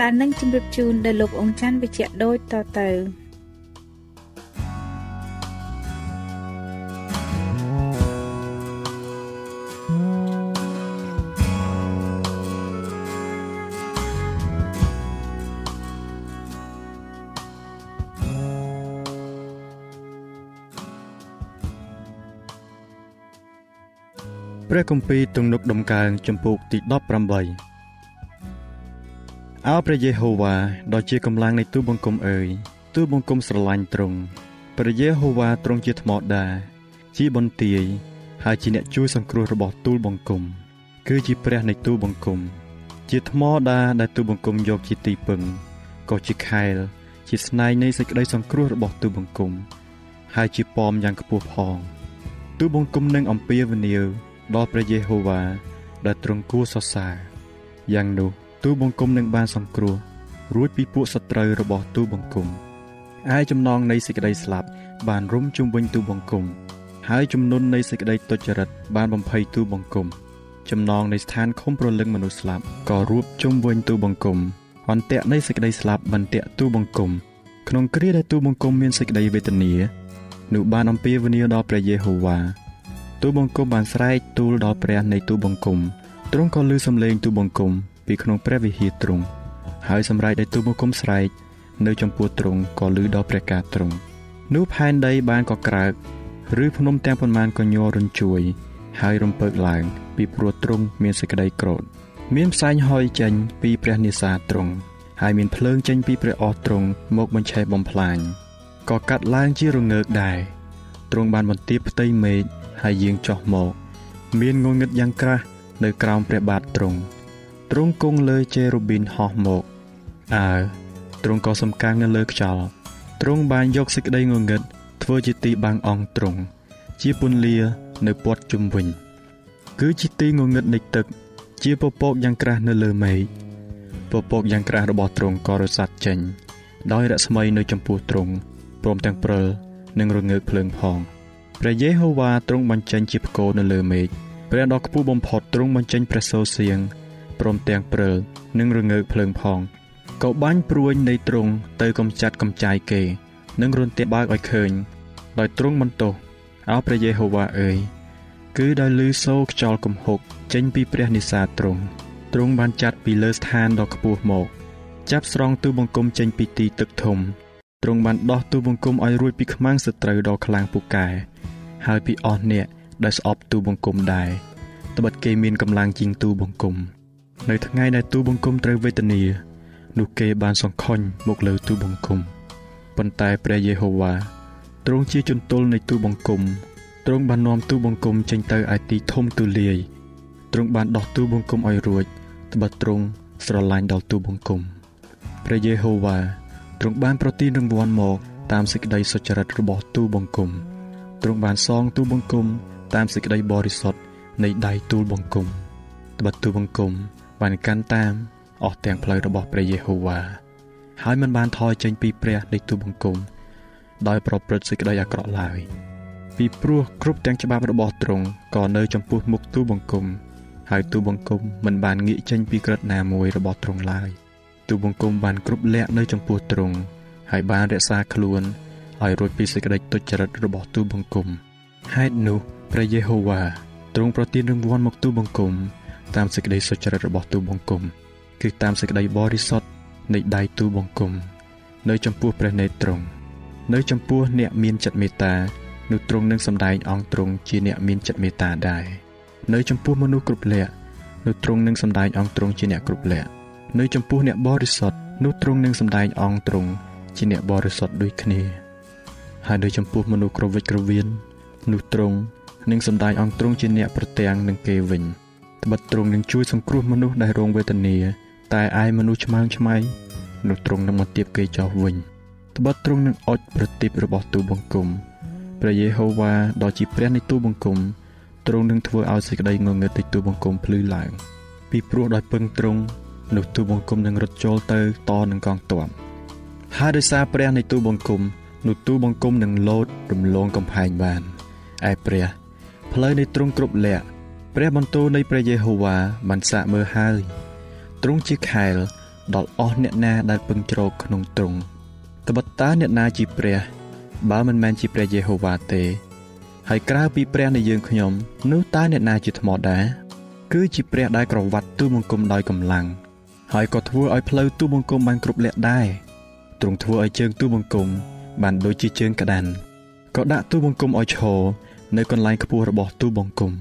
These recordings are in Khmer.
ដែលនឹងជម្រាបជូនដល់លោកអង្ចាន់វិជ្ជៈដូចតទៅព្រះគម្ពីរទំនុកដំកើងចំពោកទី18 អោព្រះយេហូវ៉ាដ៏ជាកម្លាំងនៃទូបង្គំអើយទូបង្គំស្រឡាញ់ទ្រង់ព្រះយេហូវ៉ាទ្រង់ជាថ្មដាជាបន្ទាយហើយជាអ្នកជួយសង្គ្រោះរបស់ទូលបង្គំ គឺជាព្រះនៃទូបង្គំ ជាថ្មដាដែលទូបង្គំយកជាទីពឹងក៏ជាខែល ជាស្នែងនៃសេចក្តីសង្គ្រោះរបស់ទូបង្គំ ហើយជាប៉មយ៉ាងខ្ពស់ផងទូបង្គំនឹងអំពាវនាវដល់ព្រះយេហូវ៉ាដែលទ្រង់គួរសរសើរយ៉ាងនោះ ទូបង្គំនឹងបានសង្គ្រោះរួចពីពួកសត្រូវរបស់ទូបង្គំឯចំណងនៃសេចក្តីស្លាប់បានរុំជុំវិញទូបង្គំហើយចំនួននៃសេចក្តីទុច្ចរិតបានបំភ័យទូបង្គំចំណងនៃស្ថានខំប្រលឹងមនុស្សស្លាប់ក៏រួបជុំវិញទូបង្គំអន្ទាក់នៃសេចក្តីស្លាប់បន្ទាក់ទូបង្គំក្នុងគ្រាដែលទូបង្គំមានសេចក្តីវេទនានោះបានអំពាវនាវដល់ព្រះយេហូវ៉ាទូបង្គំបានស្រែកទូលដល់ព្រះនៃទូបង្គំទ្រង់ក៏ឮសំឡេងទូបង្គំ ពីក្នុងព្រះវិហារទ្រង់ហើយសម្រែកដែលទូបង្គំស្រែកនៅចំពោះទ្រង់ក៏ឮដល់ព្រះការទ្រង់នោះផែនដីបានកក្រើកឬភ្នំទាំងប៉ុន្មានក៏ញ័ររញ្ជួយ ហើយរំពើកឡើង ពីព្រោះទ្រង់មានសេចក្តីក្រោធមានផ្សែងហុយចេញពីព្រះនិសាទ្រង់ហើយមានភ្លើងចេញពីព្រះអស់ទ្រង់មកបញ្ឆេះបំផ្លាញក៏កាត់ឡើងជារងើកដែរទ្រង់បានបន្ទាបផ្ទៃមេឃហើយយាងចុះមក មានងងឹតយ៉ាងក្រាស់នៅក្រោមព្រះបាទទ្រង់ ទ្រង់គង់លើជេរូប៊ីនហោះមកអើទ្រង់ក៏សំកាំងនៅលើខ្យល់ទ្រង់បានយកសេចក្តីងងឹតធ្វើជាទីបាំងអង្គទ្រង់ជាពន្លានៅព័ទ្ធជុំវិញ គឺជាទីងងឹតនៃទឹក ជាពពកយ៉ាងក្រាស់នៅលើមេឃពពកយ៉ាងក្រាស់របស់ទ្រង់ក៏រសាត់ចេញ ដោយរស្មីនៅចំពោះទ្រង់ព្រមទាំងព្រិលនិងរងើកភ្លើងផងព្រះយេហូវ៉ាទ្រង់បញ្ចេញជាផ្គរនៅលើមេឃព្រះដ៏ខ្ពស់បំផុតទ្រង់បញ្ចេញព្រះសូរសៀង ព្រមទាំងព្រិលនិងរងើកភ្លើងផងក៏បាញ់ព្រួញនៃទ្រង់ទៅកំចាត់កំចាយគេ និងរុនទាបើកឲ្យឃើញ ដោយទ្រង់បន្ទោសអោព្រះយេហូវ៉ាអើយគឺដោយលឺសូរខ្យល់គំហុកចេញពីព្រះនិសាទ្រង់ទ្រង់បានចាត់ពីលើស្ថានដ៏ខ្ពស់មក ចាប់ស្រង់ទូបង្គំចេញពីទីទឹកធំទ្រង់បានដោះទូបង្គំឲ្យរួចពីខ្មាំងសត្រូវដ៏ខ្លាំងពូកែហើយពីអស់អ្នកដែលស្អប់ទូបង្គំដែរត្បិតគេមានកម្លាំងជាងទូបង្គំ នៅថ្ងៃដែលទូបង្គំត្រូវវេទនានោះគេបានសង្ខុញមកលើទូបង្គំប៉ុន្តែព្រះយេហូវ៉ាទ្រង់ជាជំទល់នៃទូបង្គំទ្រង់បាននាំទូបង្គំចេញទៅឯទីធំទូលាយទ្រង់បានដោះទូបង្គំឲ្យរួចត្បិតទ្រង់ស្រឡាញ់ដល់ទូបង្គំព្រះយេហូវ៉ាទ្រង់បានប្រទានរង្វាន់មកតាមសេចក្តីសុចរិតរបស់ទូបង្គំទ្រង់បានសងទូបង្គំតាមសេចក្តីបរិសុទ្ធនៃដៃទូលបង្គំត្បិតទូបង្គំ បានកាន់តាមអស់ទាំងផ្លូវរបស់ព្រះយេហូវ៉ាហើយមិនបានថយចេញពីព្រះនៃទូបង្គំដោយប្រព្រឹត្តសេចក្តីអាក្រក់ឡើយពីព្រោះគ្រប់ទាំងច្បាប់របស់ទ្រង់ក៏នៅចំពោះមុខទូបង្គំហើយទូបង្គំមិនបានងាកចេញពីក្រឹតណាមួយរបស់ទ្រង់ឡើយទូបង្គំបានគ្រប់លក្ខនៅចំពោះទ្រង់ហើយបានរក្សាខ្លួនឲ្យរួចពីសេចក្តីទុច្ចរិតរបស់ទូបង្គំហេតុនោះព្រះយេហូវ៉ាទ្រង់ប្រទានរង្វាន់មកទូបង្គំ តាមសេចក្តីសុចរិតរបស់ទូបង្គំគឺតាមសេចក្តីបរិសុទ្ធនៃដៃទូបង្គំ នៅចំពោះព្រះនេត្រទ្រង់នៅចំពោះអ្នកមានចិត្តមេត្តានោះទ្រង់នឹងសម្ដែងអង្គទ្រង់ជាអ្នកមានចិត្តមេត្តាដែរនៅចំពោះមនុស្សគ្រប់លក្ខនោះទ្រង់នឹងសម្ដែងអង្គទ្រង់ជាអ្នកគ្រប់លក្ខនៅចំពោះអ្នកបរិសុទ្ធនោះទ្រង់នឹងសម្ដែងអង្គទ្រង់ជាអ្នកបរិសុទ្ធដូចគ្នាហើយនៅចំពោះមនុស្សក្រវិចក្រវៀននោះទ្រង់នឹងសម្ដែងអង្គទ្រង់ជាអ្នកប្រទាំងនឹងគេវិញ ត្បិតទ្រង់នឹងជួយសង្គ្រោះមនុស្សដែលរងវេទនា តែឯមនុស្សឆ្មើងឆ្មៃនោះទ្រង់នឹងមកទៀបគេចោលវិញត្បិតទ្រង់នឹងអុចប្រទីបរបស់ទូបង្គំព្រះយេហូវ៉ាដ៏ជាព្រះនៃទូបង្គំទ្រង់នឹងធ្វើឲ្យសេចក្តីងងឹតនៃទូបង្គំភ្លឺឡើង ពីព្រោះដោយពឹងទ្រង់នោះទូបង្គំនឹងរត់ចូលទៅតនឹងកងទ័ពហើយដោយសារព្រះនៃទូបង្គំនោះទូបង្គំនឹងលោតរំលងកំផែងបានឯព្រះផ្លូវនៃទ្រង់គ្រប់លក្ខ ព្រះបន្ទូលនៃព្រះយេហូវ៉ាបានសាកមើលហើយទ្រង់ជាខែលដល់អស់អ្នកណាដែលពឹងជ្រកក្នុងទ្រង់ត្បិតតើអ្នកណាជាព្រះ បើមិនមែនជាព្រះយេហូវ៉ាទេ ហើយក្រៅពីព្រះនៃយើងខ្ញុំនោះតើអ្នកណាជាថ្មដែរគឺជាព្រះដែលក្រវ៉ាត់ទូបង្គំដោយកម្លាំងហើយក៏ធ្វើឲ្យផ្លូវទូបង្គំបានគ្រប់លក្ខដែរទ្រង់ធ្វើឲ្យជើងទូបង្គំបានដូចជាជើងក្តាន់ក៏ដាក់ទូបង្គំឲ្យឈរនៅកន្លែងខ្ពស់របស់ទូបង្គំ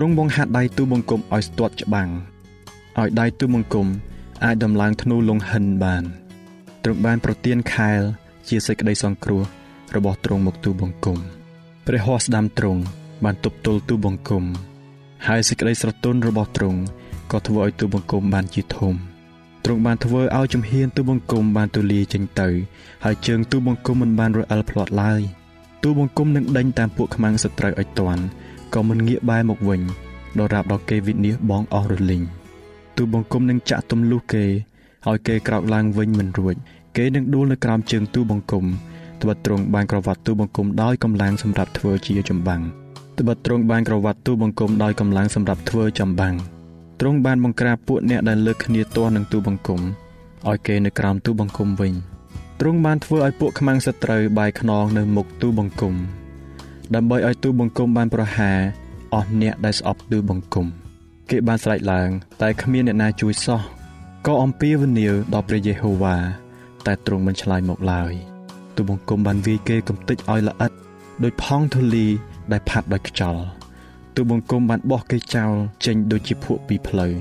ទ្រង់បង្ហាត់ដៃទូបង្គំឲ្យស្ទាត់ច្បាំងឲ្យដៃទូបង្គំអាចដំឡើងធ្នូលងហិនបានទ្រង់បានប្រទានខែល ជាសេចក្តីសង្គ្រោះរបស់ទ្រង់មកទូបង្គំព្រះហស្ថស្ដាំទ្រង់បានទប់ទល់ទូបង្គំហើយសេចក្តីស្រទន់របស់ទ្រង់ក៏ធ្វើឲ្យទូបង្គំបានជាធំទ្រង់បានធ្វើឲ្យជំហានទូបង្គំបានទូលាយចេញទៅ ហើយជើងទូបង្គំមិនបានរអិលផ្លាត់ឡើយទូបង្គំនឹងដេញតាមពួកខ្មាំងសត្រូវឲ្យទាន់ ក៏មិនងាកបែរមកវិញដរាបដល់គេវិនិច្ឆ័យបងអស់រលីងទូបង្គំនឹងចាក់ទម្លុះគេឲ្យគេក្រោកឡើងវិញមិនរួច គេនឹងដួលនៅក្រោមជើងទូបង្គំត្បិតទ្រង់បានក្រវ៉ាត់ទូបង្គំដោយកម្លាំងសម្រាប់ធ្វើជាចម្បាំងត្បិតទ្រង់បានក្រវ៉ាត់ទូបង្គំដោយកម្លាំងសម្រាប់ធ្វើចម្បាំងទ្រង់បានបង្ក្រាបពួកអ្នកដែលលើកគ្នាទាស់នឹងទូបង្គំឲ្យគេនៅក្រោមទូបង្គំវិញទ្រង់បានធ្វើឲ្យពួកខ្មាំងសត្រូវបាយខ្នងនៅមុខទូបង្គំ ដើម្បីឲ្យទូបង្គំបានប្រហារអស់អ្នកដែលស្អប់ទូបង្គំគេបានស្រែកឡើង តែគ្មានអ្នកណាជួយសោះក៏អំពាវនាវដល់ព្រះយេហូវ៉ាតែទ្រង់មិនឆ្លើយមកឡើយទូបង្គំបានវាយគេកំទេចឲ្យល្អិតដោយផង់ធូលីដែលផាត់ដោយខ្យល់ទូបង្គំបានបោះគេចោលចេញដូចជាភក់ពីផ្លូវ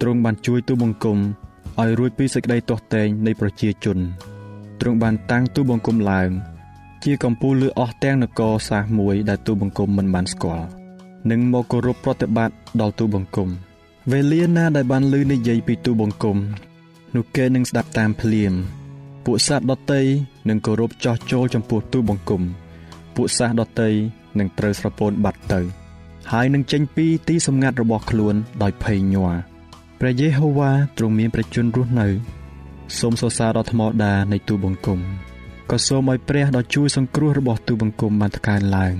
ទ្រង់បានជួយទូបង្គំឲ្យរួចពីសេចក្តីទាស់ទែងនៃប្រជាជនទ្រង់បានតាំងទូបង្គំឡើង ជាកម្ពូលលើអស់ទាំងនគរសាសមួយដែលទូបង្គំមិនបានស្គាល់និងមកគោរពប្រតិបត្តិដល់ទូបង្គំវេលាណាដែលបានឮនិយាយពីទូបង្គំនោះគេនឹងស្ដាប់តាមភ្លាម ពួកសត្វដតីនឹងគោរពចោះចូលចំពោះទូបង្គំ ពួកសត្វដតីនឹងត្រូវស្រពោនបាត់ទៅ ហើយនឹងចេញពីទីសម្ងាត់របស់ខ្លួនដោយភ័យញ័រព្រះយេហូវ៉ាទ្រង់មានប្រជញ្ញរស់នៅ សូមសរសើរដល់ថ្មដានៃទូបង្គំ ក៏សូមឲ្យព្រះដ៏ជួយសង្គ្រោះរបស់ទូបង្គំបានថ្កើងឡើង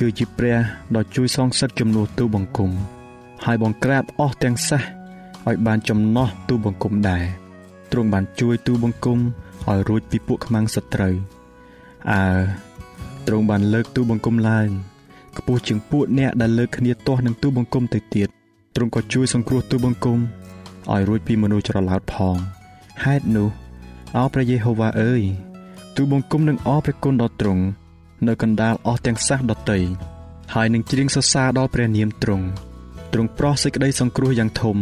គឺជាព្រះដ៏ជួយសងសឹកជំនួសទូបង្គំហើយបង្ក្រាបអស់ទាំងសះឲ្យបានចំណោះទូបង្គំដែរទ្រង់បានជួយទូបង្គំឲ្យរួចពីពួកខ្មាំងសត្រូវអើទ្រង់បានលើកទូបង្គំឡើងខ្ពស់ជាងពួកអ្នកដែលលើកគ្នាទាស់នឹងទូបង្គំទៅទៀតទ្រង់ក៏ជួយសង្គ្រោះទូបង្គំឲ្យរួចពីមនុស្សច្រឡោតផងហេតុនោះអោព្រះយេហូវ៉ាអើយ ទូបង្គំនឹងអរព្រះគុណដល់ទ្រង់នៅកណ្ដាលអស់ទាំងសះដតីហើយនឹងច្រៀងសរសើរដល់ព្រះនាមទ្រង់ទ្រង់ប្រោះសេចក្តីសង្គ្រោះយ៉ាងធំ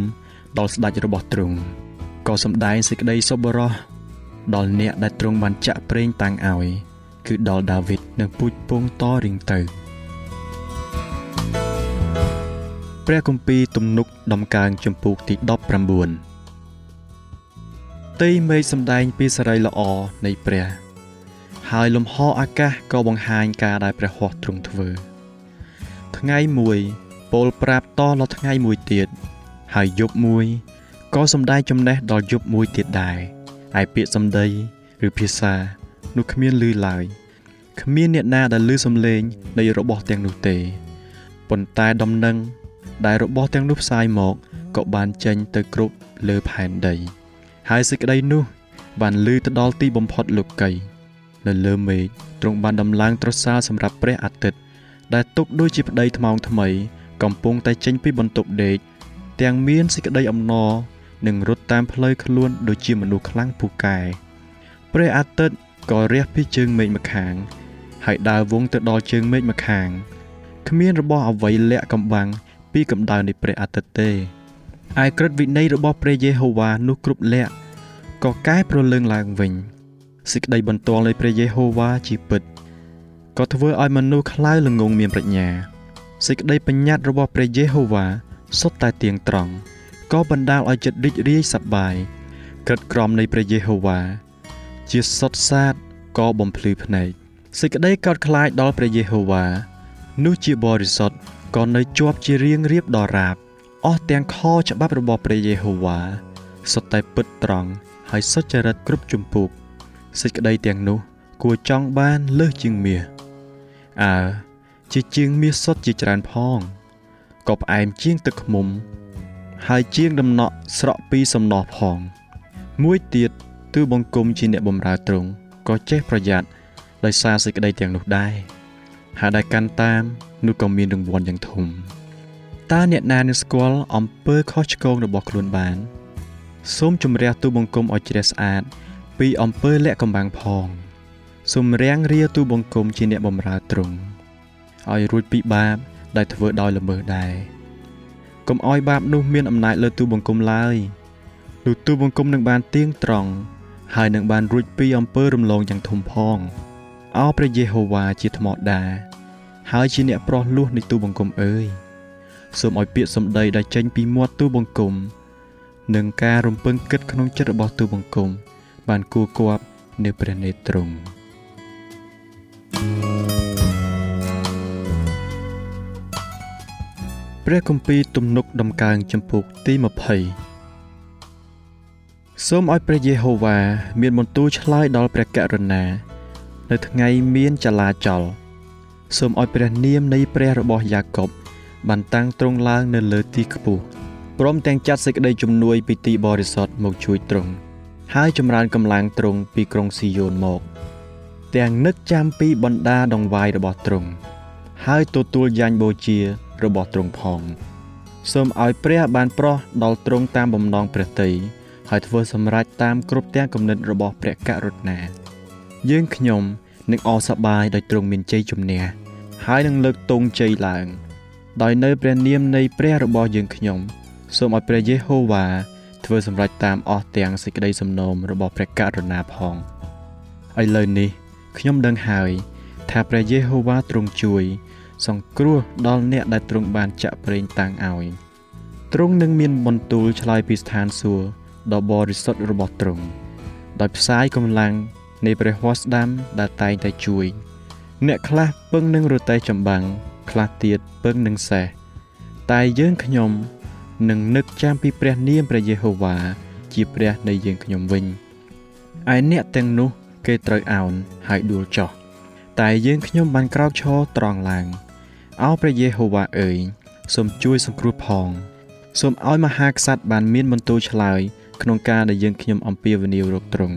ដល់ស្ដេចរបស់ទ្រង់ក៏សម្ដែងសេចក្តីសប្បុរសដល់អ្នកដែលទ្រង់បានចាក់ប្រេងតាំងឲ្យគឺដល់ដាវីតនិងពូជពងតរៀងទៅព្រះគម្ពីរទំនុកដំកើងចំពូកទី19ទីមេឃសម្ដែងពីសេរីល្អនៃព្រះ ហើយលំហអាកាសក៏បង្ហាញការដែលព្រះហស្ថទ្រង់ធ្វើ ថ្ងៃមួយពលប្រាប់តដល់ថ្ងៃមួយទៀតហើយយប់មួយក៏សម្ដែងចំណេះដល់យប់មួយទៀតដែរឯពាក្យសម្ដីឬភាសានោះគ្មានឮឡើយគ្មានអ្នកណាដែលឮសំឡេងនៃរបស់ទាំងនោះទេប៉ុន្តែដំណឹងដែលរបស់ទាំងនោះផ្សាយមកក៏បានចេញទៅគ្រប់លើផែនដី ហើយសេចក្តីនោះបានឮទៅដល់ទីបំផុតលោកី នៅលើមេឃទ្រង់បានដំឡើងត្រសាលសម្រាប់ព្រះអាទិត្យដែលទុកដូចជាប្តីថ្មោងថ្មី កំពុងតែចេញពីបន្ទប់ដេកទាំងមានសេចក្តីអំណរនិងរត់តាមផ្លូវខ្លួនដូចជាមនុស្សខ្លាំងពូកែព្រះអាទិត្យក៏រះពីជើងមេឃម្ខាង ហើយដើរវងទៅដល់ជើងមេឃម្ខាងគ្មានរបស់អ្វីលាក់កំបាំងពីកម្ដៅនៃព្រះអាទិត្យទេឯក្រឹតវិន័យរបស់ព្រះយេហូវ៉ានោះគ្រប់លក្ខក៏កែប្រលើងឡើងវិញ សេចក្តីបន្ទាល់នៃព្រះយេហូវ៉ាជាពិតក៏ធ្វើឲ្យមនុស្សខ្លៅល្ងងមានប្រាជ្ញាសេចក្តីបញ្ញត្តិរបស់ព្រះយេហូវ៉ាសុទ្ធតែទៀងត្រង់ក៏បណ្ដាលឲ្យចិត្តរីករាយសប្បាយក្រឹតក្រមនៃព្រះយេហូវ៉ាជាសុទ្ធសាធក៏បំភ្លឺភ្នែកសេចក្តីកោតខ្លាចដល់ព្រះយេហូវ៉ានោះជាបរិសុទ្ធក៏នៅជាប់ជារៀងរៀបដល់រាបអស់ទាំងខច្បាប់របស់ព្រះយេហូវ៉ាសុទ្ធតែពិតត្រង់ហើយសុចរិតគ្រប់ជំពូក សេចក្តីទាំងនោះ គួរចង់បានលើសជាងមាសអើជាជាងមាសសុទ្ធជាច្រើនផងក៏ផ្អែមជាងទឹកឃ្មុំ ហើយជាងដំណក់ស្រក់ពីសំណោះផង មួយទៀតទើបង្គំជាអ្នកបម្រើទ្រង់ក៏ចេះប្រយ័ត្នដោយសារសេចក្តីទាំងនោះដែរហើយដែលកាន់តាមនោះក៏មានរង្វាន់យ៉ាងធំតើអ្នកណានឹងស្គាល់អំពើខុសឆ្គងរបស់ខ្លួនបាន សូមជំរះទូបង្គំឲ្យជ្រះស្អាត ពីអំពើលាក់កំបាំងផងសូមរាំងរាទូបង្គំជាអ្នកបម្រើទ្រង់ឲ្យរួចពីបាបដែលធ្វើដោយល្មើសដែរកុំឲ្យបាបនោះមានអំណាចលើទូបង្គំឡើយនោះទូបង្គំនឹងបានទៀងត្រង់ហើយនឹងបានរួចពីអំពើរំលងយ៉ាងធំផងអោព្រះយេហូវ៉ាជាថ្មដាហើយជាអ្នកប្រោះលោះនៃទូបង្គំអើយសូមឲ្យពាក្យសម្ដីដែលចេញពីមាត់ទូបង្គំនិងការរំពឹងគិតក្នុងចិត្តរបស់ទូបង្គំ បានគួរគប់នៅព្រះនេត្រទ្រង់ព្រះគម្ពីរទំនុកដំកើងចំពុកទី20សូមឲ្យព្រះយេហូវ៉ាមានបន្ទូលឆ្លើយដល់ព្រះករុណានៅថ្ងៃមានចលាចលសូមឲ្យព្រះនាមនៃព្រះរបស់យ៉ាកុបបានតាំងទ្រង់ឡើងនៅលើទីខ្ពស់ព្រមទាំងចាត់សេចក្តីជំនួយពីទីបរិសុទ្ធមកជួយទ្រង់ ហើយចម្រើនកម្លាំងទ្រង់ពីក្រុងស៊ីយ៉ូនមក ទាំងនឹកចាំពីបណ្ដាដងវាយរបស់ទ្រង់ហើយទទួលយ៉ាញ់បូជារបស់ទ្រង់ផងសូមឲ្យព្រះបានប្រោះដល់ទ្រង់តាមបំណងព្រះតីហើយធ្វើសម្រេចតាមគ្រប់ទាំងគំនិតរបស់ព្រះករុណា យើងខ្ញុំនឹងអសប្បាយដោយទ្រង់មានជ័យជំនះហើយនឹងលើកទង់ជ័យឡើង ដោយនៅព្រះនាមនៃព្រះរបស់យើងខ្ញុំ សូមឲ្យព្រះយេហូវ៉ា ធ្វើសម្រេចតាមអស់ទាំងសេចក្តីសំណូមរបស់ព្រះករុណាផងឥឡូវនេះខ្ញុំដឹងហើយ ថាព្រះយេហូវ៉ាទ្រង់ជួយ សង្គ្រោះដល់អ្នកដែលទ្រង់បានចាក់ប្រេងតាំងឲ្យទ្រង់នឹងមានបន្ទូលឆ្លើយពីស្ថានសួគ៌ដ៏បរិសុទ្ធរបស់ទ្រង់ដោយផ្សាយកម្លាំងនៃព្រះហស្តាំដែលតែងតែជួយ អ្នកខ្លះពឹងនឹងរទេះចម្បាំងខ្លះទៀតពឹងនឹងសេះតែយើងខ្ញុំ នឹងនឹកចាំពីព្រះនាមព្រះយេហូវ៉ាជាព្រះនៃយើងខ្ញុំវិញឯអ្នកទាំងនោះគេត្រូវអោនហើយដួលចោះតែយើងខ្ញុំបានក្រោកឈរត្រង់ឡើងអោព្រះយេហូវ៉ាអើយសូមជួយសង្គ្រោះផងសូមឲ្យមហាក្សត្របានមានបន្ទូលឆ្លើយក្នុងការដែលយើងខ្ញុំអំពាវនាវរកទ្រង់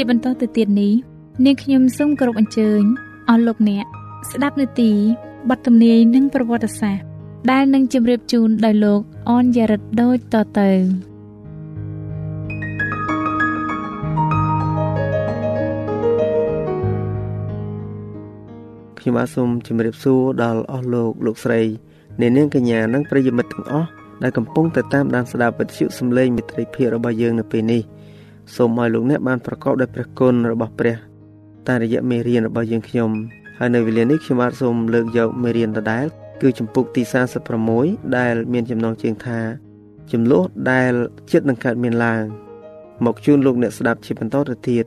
ជាបន្តទៅទៀតនេះនាងខ្ញុំសូមគោរពអញ្ជើញអស់លោកអ្នកស្ដាប់នាទីបទទំនាយនិងប្រវត្តិសាស្ត្រដែលនឹងជម្រាបជូនដោយលោកអនយ៉ារិតដូចតទៅខ្ញុំបាទសូមជម្រាបសួរដល់អស់លោកលោកស្រីអ្នកនាងកញ្ញានិងប្រិយមិត្តទាំងអស់ដែលកំពុងតែតាមដានស្ដាប់វិទ្យុសំឡេងមិត្តភាពរបស់យើងនៅពេលនេះ។ សូមឲ្យលោកអ្នកបានប្រកបដោយព្រះគុណរបស់ព្រះតាមរយៈមេរៀនរបស់យើងខ្ញុំហើយនៅវេលានេះខ្ញុំបាទសូមលើកយកមេរៀនដដែលគឺចម្ពោះទី46ដែល មានចំណងជើងថាចំនួនដែលចិត្តនឹងកើតមានឡើងមកជូនលោកអ្នកស្ដាប់ជាបន្តទៅទៀត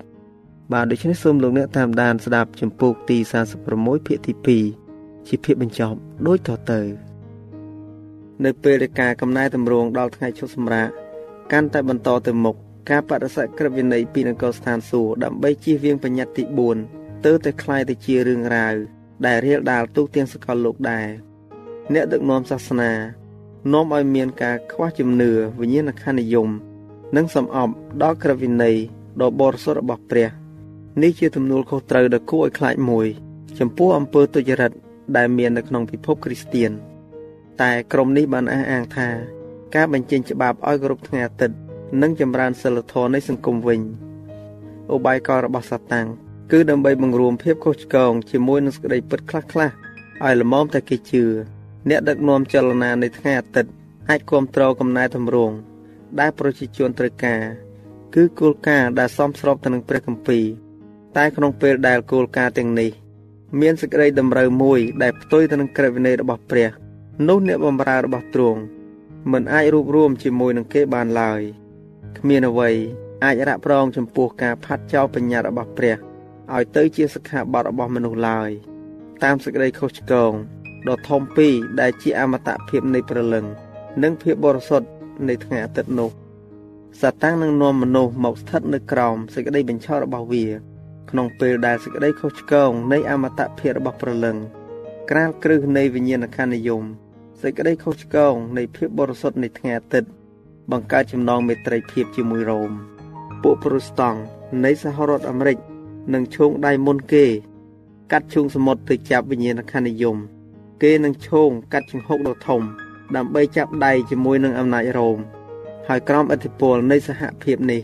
បាទដូច្នេះសូមលោកអ្នកតាមដានស្ដាប់ចម្ពោះទី46ភាគទី2ជាភាគបញ្ចប់ដូចតទៅ នៅពេលដែលការកំណែតម្រង់ដល់ថ្ងៃឈប់សម្រាកកាន់តែបន្តទៅមុខ ការបដិសេធក្រឹតវិន័យពីនគរស្ថានសួគ៌ដើម្បីជៀសវាងបញ្ញត្តិទី4ទៅតែคล้ายទៅជារឿងរ៉ាវដែលរៀលដាលទូទាំងសកលលោកដែរអ្នកដឹកនាំសាសនានាំឲ្យមានការខ្វះជំនឿវិញ្ញាណក្ខន្ធនិយមនិងសំអប់ដល់ក្រឹតវិន័យដ៏បរិសុទ្ធរបស់ព្រះនេះជាទំនួលខុសត្រូវដ៏គួរឲ្យខ្លាចមួយ ចំពោះអំពើទុច្ចរិតដែលមាននៅក្នុងពិភពគ្រីស្ទៀនតែក្រុមនេះបានអះអាងថា ការបញ្ចេញច្បាប់ឲ្យគ្រប់ថ្ងៃអាទិត្យ និងចម្រើនសិលធម៌នៃសង្គមវិញឧបាយកលរបស់សាតាំងគឺដើម្បីបង្រួមភាពខុសឆ្គងជាមួយនឹងសេចក្តីពិតខ្លះៗឲ្យល្មមតែគេជឿអ្នកដឹកនាំចលនានៃថ្ងៃអាទិត្យអាចគ្រប់គ្រងកំណែតម្រង់ដែលប្រជាជនត្រូវការគឺគោលការណ៍ដែលសមស្របទៅនឹងព្រះគម្ពីរតែក្នុងពេលដែលគោលការណ៍ទាំងនេះ មានសេចក្តីតម្រូវមួយ ដែលផ្ទុយទៅនឹងក្រឹតវិន័យរបស់ព្រះ នោះអ្នកបម្រើរបស់ទ្រង់មិនអាចរួបរวมជាមួយនឹងគេបានឡើយ។ គ្មានអ្វីអាចរ៉ាក់ប្រងចំពោះការផាត់ចោលបញ្ញត្តិរបស់ព្រះឲ្យទៅជាសិក្ខាបទរបស់មនុស្សឡើយតាមសេចក្តីខុសឆ្គងដ៏ធំពីរដែលជាអមតភាពនៃព្រលឹង និងភាពបរិសុទ្ធនៃថ្ងៃអាទិត្យនោះសាតាំងនឹងនាំមនុស្សមកស្ថិតនៅក្រោមសេចក្តីបញ្ឆោតរបស់វា ក្នុងពេលដែលសេចក្តីខុសឆ្គងនៃអមតភាពរបស់ព្រលឹង ក្រាលគ្រឹះនៃវិញ្ញាណក្ខន្ធនិយមសេចក្តីខុសឆ្គងនៃភាពបរិសុទ្ធនៃថ្ងៃអាទិត្យ បង្កើតចំណងមេត្រីភាពជាមួយរ៉ូមពួកប្រូស្តង់នៃសហរដ្ឋអាមេរិកនឹងឈោងដៃមុនគេ កាត់ឈូងសមុទ្រទៅចាប់វិញ្ញាណក្ខន្ធនិយម គេនឹងឈោងកាត់ជង្ហុកដ៏ធំ ដើម្បីចាប់ដៃជាមួយនឹងអំណាចរ៉ូមហើយក្រោមឥទ្ធិពលនៃសហភាពនេះ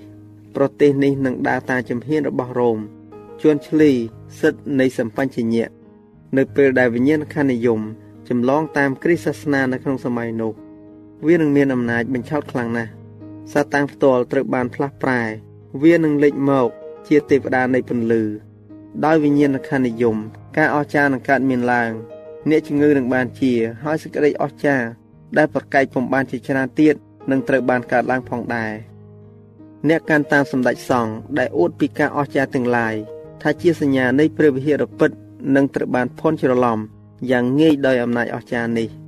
ប្រទេសនេះនឹងដើរតាមជំហានរបស់រ៉ូមជួនឆ្លីសិទ្ធនៃសម្បញ្ញៈនៅពេលដែលវិញ្ញាណក្ខន្ធនិយមចម្លងតាមគ្រិស្តសាសនានៅក្នុងសម័យនោះ វានឹងមានអំណាចបញ្ឆោតខ្លាំងណាស់សាតាំងផ្ទាល់ត្រូវបានផ្លាស់ប្រែ វានឹងលេចមក ជាទេវតានៃពន្លឺដោយវិញ្ញាណក្ខន្ធនិយម ការអស្ចារ្យនឹងកើតមានឡើង អ្នកជំងឺនឹងបានជា ហើយសេចក្តីអស្ចារ្យដែលប្រកែកពំបានជាច្រើនទៀតនឹងត្រូវបានកើតឡើងផងដែរអ្នកកាន់តាមសម្ដេចសង្ឃដែលអួតពីការអស្ចារ្យទាំងឡាយថាជាសញ្ញានៃព្រះវិហារពិតនឹងត្រូវបានភ័ន្តច្រឡំយ៉ាងងាយដោយអំណាចអស្ចារ្យនេះ។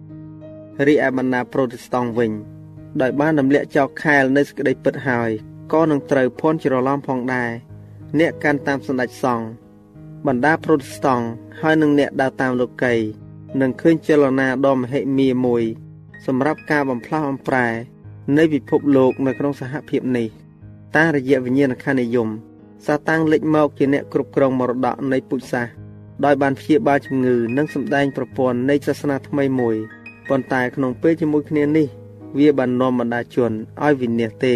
រីឯបណ្ដាប្រូតេស្តង់វិញដោយបានរំលាក់ចោលខែលនៃសេចក្តីពិតហើយក៏នឹងត្រូវភ័ន្តច្រឡំផងដែរអ្នកកាន់តាមសម្ដេចសង្ឃបណ្ដាប្រូតេស្តង់ហើយនឹងអ្នកដើរតាមលោកីនឹងឃើញចលនាដ៏មហិមាមួយ សម្រាប់ការបំផ្លាស់បំប្រែ នៃពិភពលោកនៅក្នុងសហភាពនេះតាមរយៈវិញ្ញាណក្ខន្ធនិយមសាតាំងលេចមកជាអ្នកគ្រប់គ្រងមរតកនៃពុទ្ធសាសដោយបានព្យាបាលជំងឺនិងសម្ដែងប្រព័ន្ធនៃសាសនាថ្មីមួយ ប៉ុន្តែក្នុងពេលជាមួយគ្នានេះ វាបាននាំបណ្ដាជនឲ្យវិនាសទេ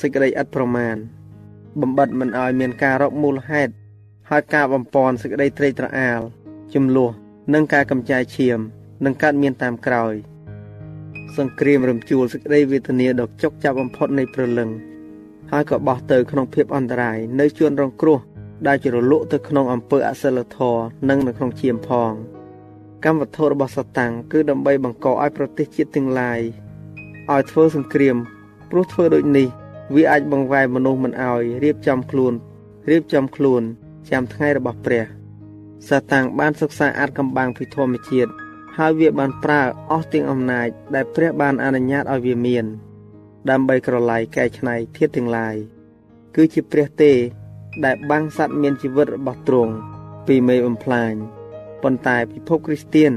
សេចក្តីឥតប្រមាណបំបត្តិមិនឲ្យមានការរកមូលហេតុហើយការបំពន់សេចក្តីត្រេកត្រអាលចំនួននិងការកំចាយឈាមនឹងកើតមានតាមក្រោយ សង្គ្រាមរំជួលសេចក្តីវេទនាដ៏ចុកចាប់បំផុតនៃព្រលឹងហើយក៏បោះទៅក្នុងភាពអន្តរាយនៅជួនរងគ្រោះដែលជ្រលក់ទៅក្នុងអំពើអសិលធម៌និងនៅក្នុងឈាមផង។ កម្មវត្ថុរបស់សាតាំងគឺដើម្បីបង្កឲ្យប្រទេសជាតិទាំងឡាយឲ្យធ្វើសង្គ្រាមព្រោះធ្វើដូចនេះ វាអាចបង្វែរមនុស្សមិនឲ្យរៀបចំខ្លួនរៀបចំខ្លួនចាំថ្ងៃរបស់ព្រះសាតាំងបានសិក្សាអាចកំបាំងពីធម្មជាតិហើយវាបានប្រើអស់ទាំងអំណាចដែលព្រះបានអនុញ្ញាតឲ្យវាមាន ដើម្បីក្រឡៃកែច្នៃធាតុទាំងឡាយគឺជាព្រះទេ ដែលបាំងសត្វមានជីវិតរបស់ទ្រង់ពីមេបំផ្លាញ ប៉ុន្តែពិភពគ្រីស្ទៀន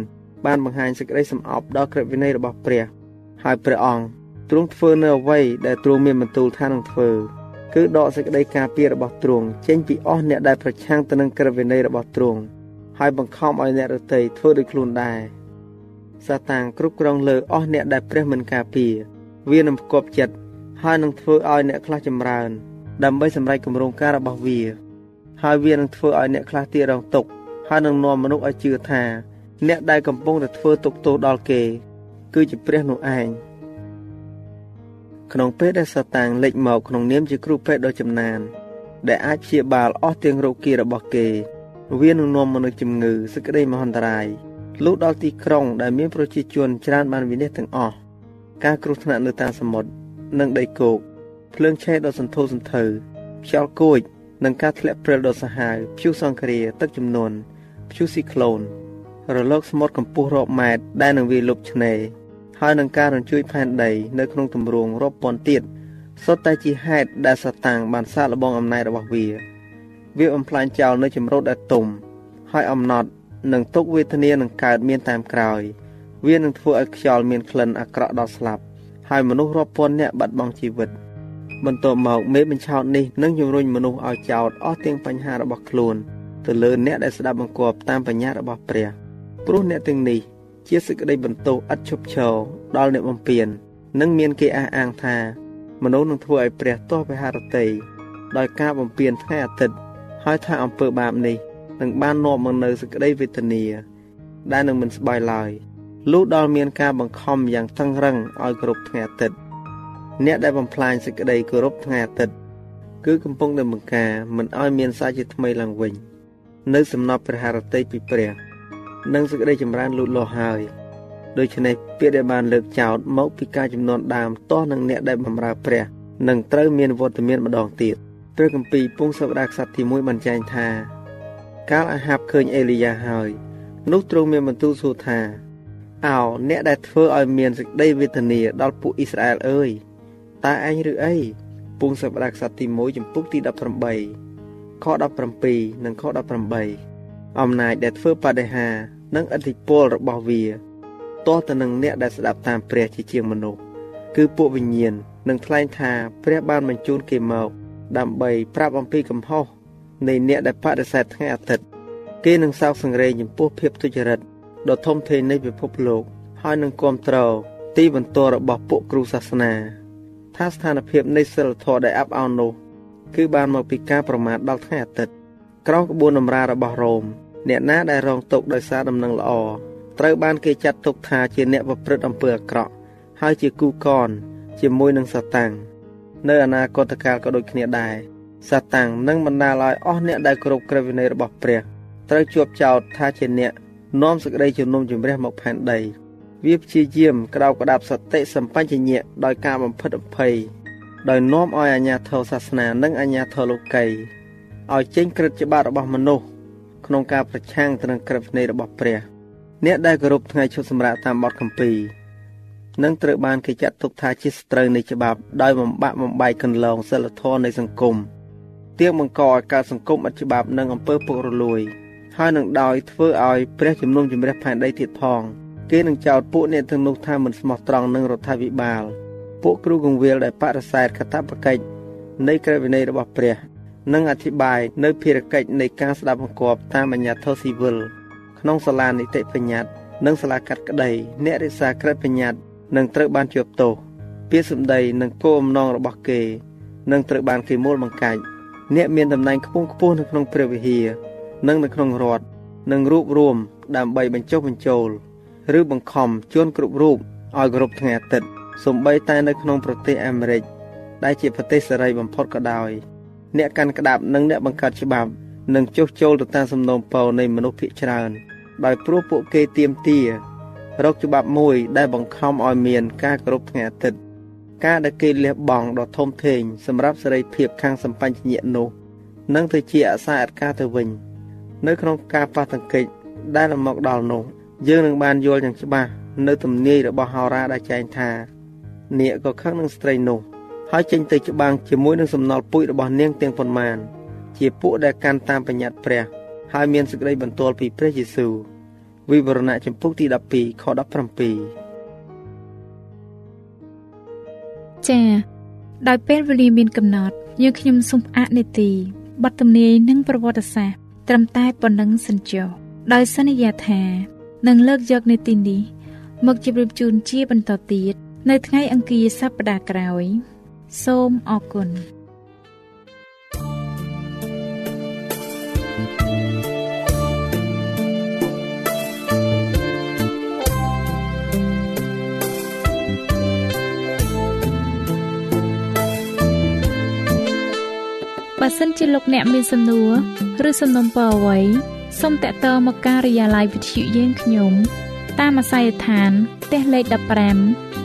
បានបង្ហាញសេចក្តីសំអប់ដល់ក្រឹតវិន័យរបស់ព្រះ ហើយព្រះអង្គទ្រង់ធ្វើនៅអ្វីដែលទ្រង់មានបន្ទូលថានឹងធ្វើគឺដកសេចក្តីការពាររបស់ទ្រង់ចេញពីអស់អ្នកដែលប្រឆាំងទៅនឹងក្រឹតវិន័យរបស់ទ្រង់ហើយបង្ខំឲ្យអ្នករតីធ្វើដូចខ្លួនដែរសាតាំងគ្រប់គ្រងលើអស់អ្នកដែលព្រះមិនការពារវានឹងផ្គប់ចិត្តហើយនឹងធ្វើឲ្យអ្នកខ្លះចម្រើន ដើម្បីសម្រេចគម្រោងការរបស់វា ហើយវានឹងធ្វើឲ្យអ្នកខ្លះទៀតរងទុក្ខ ហើយនឹងនាំមនុស្សឲ្យជឿថា អ្នកដែលកំពុងតែធ្វើទុកទោសដល់គេ គឺជាព្រះនោះឯងក្នុងពេលដែលសាតាំងលេចមកក្នុងនាមជាគ្រូពេទ្យដ៏ចំណាន ដែលអាចព្យាបាលអស់ទាំងរោគគារបស់គេ វានឹងនាំមនុស្សជំងឺសេចក្តីមហន្តរាយលុះដល់ទីក្រុងដែលមានប្រជាជនច្រើនបានវិនិច្ឆ័យទាំងអស់ការគ្រោះថ្នាក់នៅតាមសមុទ្រនិងដីគោកភ្លើងឆេះដ៏សន្ធោសន្ធៅខ្យល់គួចនិងការធ្លាក់ព្រិលដ៏សាហាវព្យុះសង្គ្រាទឹកជំនន់ ព្យុះស៊ីក្លូនរលកសមុទ្រកម្ពស់រាប់ម៉ែត្រដែលនឹងវាយលុបឆ្នេរហើយនឹងការរញ្ជួយផែនដីនៅក្នុងទម្រង់រាប់ពាន់ទៀតសុទ្ធតែជាហេតុដែលសតាំងបានសាកល្បងអំណាចរបស់វា វាបំផ្លាញចោលនៅចម្រុតដែលទុំហើយអំណត់នឹងទុកវេទនានឹងកើតមានតាមក្រោយ វានឹងធ្វើឲ្យខ្យល់មានក្លិនអាក្រក់ដល់ស្លាប់ហើយមនុស្សរាប់ពាន់នាក់បាត់បង់ជីវិត បន្ទាប់មកមេបញ្ឆោតនេះនឹងជំរុញមនុស្សឲ្យចោទអស់ទាំងបញ្ហារបស់ខ្លួន ទៅលើអ្នកដែលស្ដាប់បង្គាប់តាមបញ្ញារបស់ព្រះព្រោះអ្នកទាំងនេះជាសេចក្តីបន្ទោសឥតឈប់ឈរដល់អ្នកបំពេញនិងមានគេអះអាងថាមនុស្សនឹងធ្វើឲ្យព្រះទោសវិហារតីដោយការបំពេញថ្ងៃអាទិត្យហើយថាអំពើបាបនេះនឹងបាននាំមកនៅសេចក្តីវេទនា ដែលនឹងមិនស្បើយឡើយលុះដល់មានការបង្ខំយ៉ាងតឹងរឹងឲ្យគោរពថ្ងៃអាទិត្យអ្នកដែលបំផ្លាញសេចក្តីគោរពថ្ងៃអាទិត្យគឺកំពុងតែបង្ការមិនឲ្យមានសាជាថ្មីឡើងវិញ នៅសំណពព្រះハរតីពីព្រះនិងសេចក្តីចម្រើនលូតលាស់ហើយដូច្នេះពាក្យដែលបានលើកចោតមកពីការចំនួនដើមទាស់នឹងអ្នកដែលបម្រើព្រះនឹងត្រូវមានវត្តមានម្ដងទៀតព្រះគម្ពីរពងសវតាខ្សត្រទី1បានចែងថា កាលអាហាបឃើញអេលីយ៉ាហើយនោះទ្រង់មានបន្ទូលសួរថាអោអ្នកដែលធ្វើឲ្យមានសេចក្តីវេទនាដល់ពួកអ៊ីស្រាអែលអើយតើឯងឬអីពងសវតាខ្សត្រទី1ចំពុកទី18 ខ17និងខ18អំណាចដែលធ្វើបដិហានិងអធិពលរបស់វាទាស់ទៅនឹងអ្នកដែលស្ដាប់តាមព្រះជាជាងមនុស្សគឺពួកវិញ្ញាណនឹងថ្លែងថាព្រះបានបញ្ជូនគេមកដើម្បីប្រាប់អំពីកំហុសនៃអ្នកដែលបដិសេធថ្ងៃអាទិត្យគេនឹងសោកសង្រេងចំពោះភាពទុច្ចរិតដ៏ធំធេងនៃពិភពលោកហើយនឹងគ្រប់គ្រងទីបន្ទាល់របស់ពួកគ្រូសាសនា ថាស្ថានភាពនៃសិលធម៌ដែលអាប់អោននោះ គឺបានមកពីការប្រមាថដល់ថ្ងៃអាទិត្យក្រោមក្បួនតម្រារបស់រ៉ូមអ្នកណាដែលរងទុក្ខដោយសារដំណឹងល្អត្រូវបានគេចាត់ទុកថាជាអ្នកប្រព្រឹត្តអំពើអាក្រក់ហើយជាគូកនជាមួយនឹងសាតាំងនៅអនាគតកាលក៏ដូចគ្នាដែរសាតាំងនឹងបណ្ដាលឲ្យអស់អ្នកដែលគោរពក្រឹតវិន័យរបស់ព្រះត្រូវជាប់ចោទថាជាអ្នកនាំសេចក្តីជំនុំជម្រះមកផែនដី វាព្យាយាមក្តោបក្តាប់សតិសម្បញ្ញៈដោយការបំផិតបំភ័យ ដោយនាំឲ្យអាញាធរសាសនានិងអាញាធរលោកីឲ្យចេញក្រឹតច្បាប់របស់មនុស្សក្នុងការប្រឆាំងទៅនឹងក្រឹតវិន័យរបស់ព្រះ អ្នកដែលគោរពថ្ងៃឈប់សម្រាកតាមបទកម្ពីនឹងត្រូវបានគេចាត់ទុកថាជាស្ត្រូវនៃច្បាប់ដោយបំបាក់បំបែកកន្លងសិលធម៌នៃសង្គមទៀងបង្កឲ្យកើតសង្គមអត់ច្បាប់និងអំពើពុករលួយហើយនឹងដោយធ្វើឲ្យព្រះជំនុំជម្រះផែនដីទៀតផង គេនឹងចោទពួកអ្នកទាំងនោះថាមិនស្មោះត្រង់នឹងរដ្ឋាភិបាល ពួកគ្រូកងវិលដែលបដិសេធកតបកិច្ចនៃក្រឹតវិន័យរបស់ព្រះនិងអធិប្បាយនៅភារកិច្ចនៃការស្ដាប់បង្គាប់តាមបញ្ញត្តិស៊ីវិលក្នុងសាលានីតិបញ្ញត្តិនិងសាលាកាត់ក្តីអ្នករិសាក្រឹតបញ្ញត្តិនឹងត្រូវបានជាប់ទោសពាក្យសម្ដីនិងគោលអំណងរបស់គេនឹងត្រូវបានគេមូលបង្កាច់អ្នកមានតំណែងខ្ពង់ខ្ពស់នៅក្នុងព្រះវិហារនិងនៅក្នុងរដ្ឋនឹងរួបរวมដើម្បីបញ្ចុះបញ្ចូល ឬបង្ខំជនគ្រប់រូបឲ្យគោរពថ្ងៃអាទិត្យ សូម្បីតែនៅក្នុងប្រទេសអាមេរិកដែលជាប្រទេសសេរីបំផុតក៏ដោយ អ្នកកាន់ក្តាប់និងអ្នកបង្កើតច្បាប់នឹងចុះចូលទៅតាមសំណូមពរនៃមនុស្សភាគច្រើន ដោយព្រោះពួកគេទៀមទារកច្បាប់មួយដែលបង្ខំឲ្យមានការគោរពថ្ងៃអាទិត្យការដែលគេលះបង់ដ៏ធំធេងសម្រាប់សេរីភាពខាងសម្បញ្ញៈនោះនិងទៅជាអសាអត់ការទៅវិញ នៅក្នុងការប៉ះទង្គិចដែលមកដល់នោះយើងនឹងបានយល់យ៉ាងច្បាស់នៅទំនាយរបស់ហោរាដែលចែងថា នាគក៏ខឹងនឹងស្ត្រីនោះហើយចេញទៅច្បាំងជាមួយនឹងសំណល់ពូជរបស់នាងទាំងប៉ុន្មានជាពួកដែលកាន់តាមបញ្ញត្តិព្រះ ហើយមានសេចក្តីបន្ទាល់ពីព្រះយេស៊ូវវិវរណៈចំពុកទី12ខ17ចា៎ដោយពេលវេលាមានកំណត់យើងខ្ញុំសូមផ្អាកនេតិបទទំនាយនិងប្រវត្តិសាស្ត្រត្រឹមតែប៉ុណ្ណឹងសិនចុះដោយសន្យាថានឹងលើកយកនេតិនេះមកជម្រាបជូនជាបន្តទៀត នៅថ្ងៃអង្គារសប្តាហ៍ក្រោយ សូមអរគុណបើសិនជាលោកអ្នកមានសំណួរឬសំណុំពរអ្វីសូមតាក់ទងមកការិយាល័យវិទ្យុយើងខ្ញុំ តាមអាស័យដ្ឋានផ្ទះលេខ15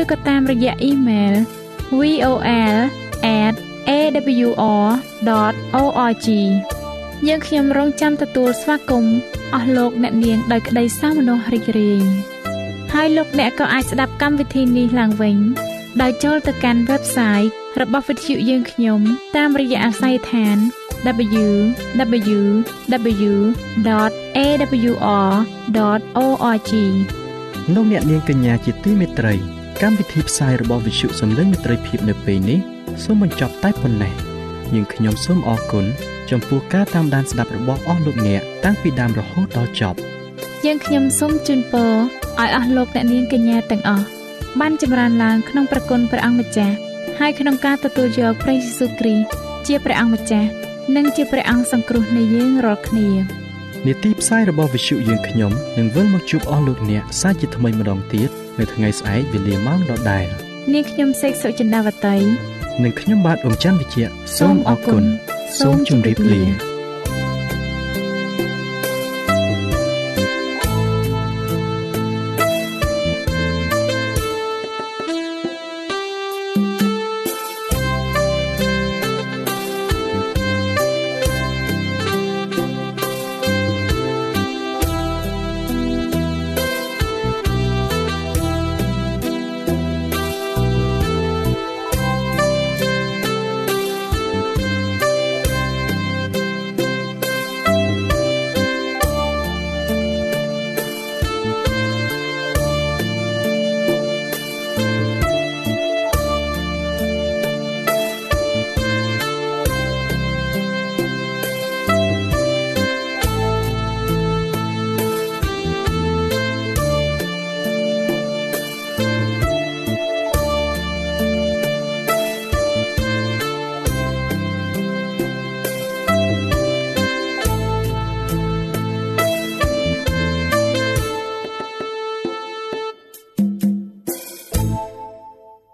ឬក៏តាមរយៈអ៊ីមែល vol@awr.org យើងខ្ញុំរងចាំទទួលស្វាគមន៍អស់លោកអ្នកនាងដោយក្តីសោមនស្សរីករាយហើយលោកអ្នកក៏អាចស្ដាប់កម្មវិធីនេះឡើងវិញដោយចូលទៅកាន់ website របស់វិទ្យុយើងខ្ញុំ តាមរយៈអាស័យដ្ឋាន www.awr.org លោកអ្នកនាងកញ្ញាជាទីមេត្រី កម្មវិធីផ្សាយរបស់វិទ្យុសំឡេងមេត្រីភាពនៅពេលនេះសូមបញ្ចប់តែប៉ុណ្ណេះយើងខ្ញុំសូមអរគុណចំពោះការតាមដានស្ដាប់របស់អស់លោកអ្នកតាំងពីដើមរហូតដល់ចប់យើងខ្ញុំសូមជូនពរឲ្យអស់លោកអ្នកនាងកញ្ញាទាំងអស់បានចម្រើនឡើងក្នុងព្រះគុណព្រះអង្គម្ចាស់ហើយក្នុងការទទួលយកព្រះយេស៊ូវគ្រីស្ទជាព្រះអង្គម្ចាស់និងជាព្រះអង្គសង្គ្រោះនៃយើងរាល់គ្នានាទីផ្សាយរបស់វិទ្យុយើងខ្ញុំនឹងវិលមកជួបអស់លោកអ្នកសាជាថ្មីម្ដងទៀត នៅថ្ងៃស្អែកវេលាម៉ោងដដែលនាងខ្ញុំសេកសុចិន្តាវតីនិងខ្ញុំបាទអ៊ំច័ន្ទវិជ្ជៈសូមអរគុណសូមជម្រាបលា